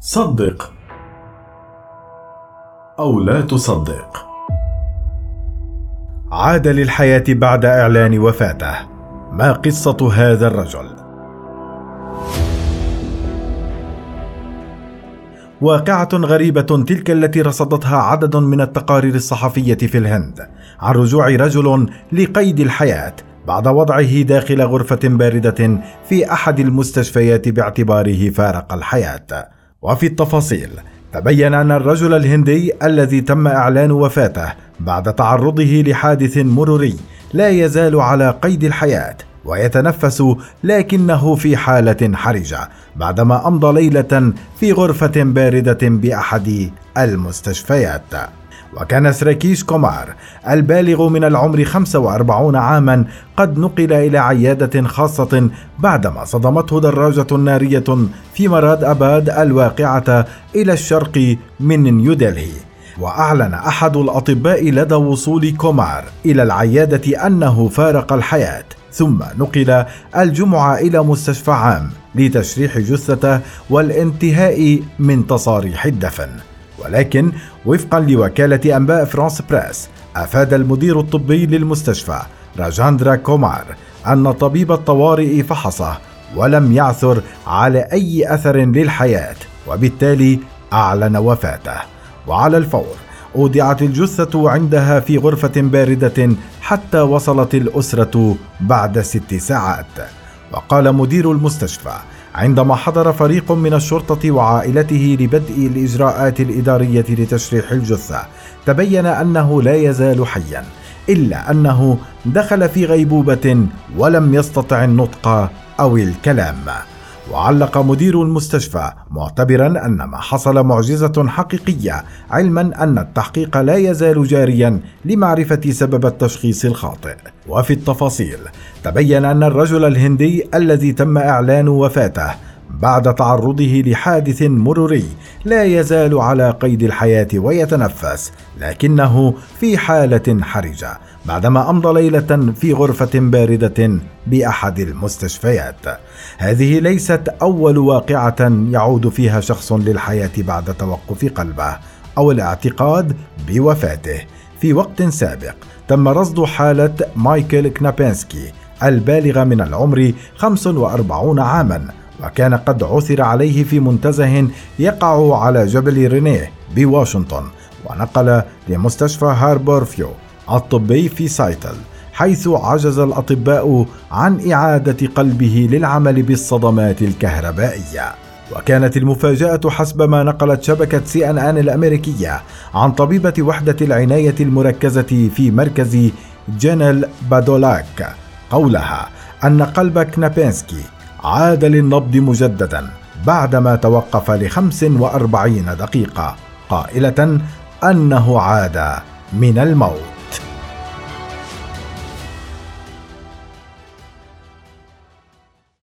صدق أو لا تصدق. عاد للحياة بعد إعلان وفاته. ما قصة هذا الرجل؟ واقعة غريبة تلك التي رصدتها عدد من التقارير الصحفية في الهند عن رجوع رجل لقيد الحياة بعد وضعه داخل غرفة باردة في أحد المستشفيات باعتباره فارق الحياة. وفي التفاصيل تبين أن الرجل الهندي الذي تم إعلان وفاته بعد تعرضه لحادث مروري لا يزال على قيد الحياة ويتنفس لكنه في حالة حرجة بعدما أمضى ليلة في غرفة باردة بأحد المستشفيات. وكان سراكيش كومار البالغ من العمر 45 عاما قد نقل إلى عيادة خاصة بعدما صدمته دراجة نارية في مراد أباد الواقعة إلى الشرق من نيودلهي وأعلن أحد الأطباء لدى وصول كومار إلى العيادة أنه فارق الحياة ثم نقل الجمعة إلى مستشفى عام لتشريح جثته والانتهاء من تصاريح الدفن. ولكن وفقا لوكالة أنباء فرانس بريس أفاد المدير الطبي للمستشفى راجاندرا كومار أن طبيب الطوارئ فحصه ولم يعثر على أي أثر للحياة وبالتالي أعلن وفاته. وعلى الفور أودعت الجثة عندها في غرفة باردة حتى وصلت الأسرة بعد ست ساعات. وقال مدير المستشفى عندما حضر فريق من الشرطة وعائلته لبدء الإجراءات الإدارية لتشريح الجثة تبين أنه لا يزال حيا إلا أنه دخل في غيبوبة ولم يستطع النطق أو الكلام. وعلق مدير المستشفى معتبرا أن ما حصل معجزة حقيقية علما أن التحقيق لا يزال جاريا لمعرفة سبب التشخيص الخاطئ. وفي التفاصيل تبين أن الرجل الهندي الذي تم إعلان وفاته بعد تعرضه لحادث مروري لا يزال على قيد الحياة ويتنفس لكنه في حالة حرجة بعدما أمضى ليلة في غرفة باردة بأحد المستشفيات. هذه ليست أول واقعة يعود فيها شخص للحياة بعد توقف قلبه أو الاعتقاد بوفاته. في وقت سابق تم رصد حالة مايكل كنابينسكي البالغ من العمر 45 عاما وكان قد عثر عليه في منتزه يقع على جبل رينيه بواشنطن ونقل لمستشفى هاربورفيو الطبي في سايتل حيث عجز الأطباء عن إعادة قلبه للعمل بالصدمات الكهربائية. وكانت المفاجأة حسب ما نقلت شبكة سي إن إن الأمريكية عن طبيبة وحدة العناية المركزة في مركز جينيل بادولاك قولها أن قلب كنابينسكي عاد للنبض مجددا بعدما توقف لخمس وأربعين دقيقة قائلة أنه عاد من الموت.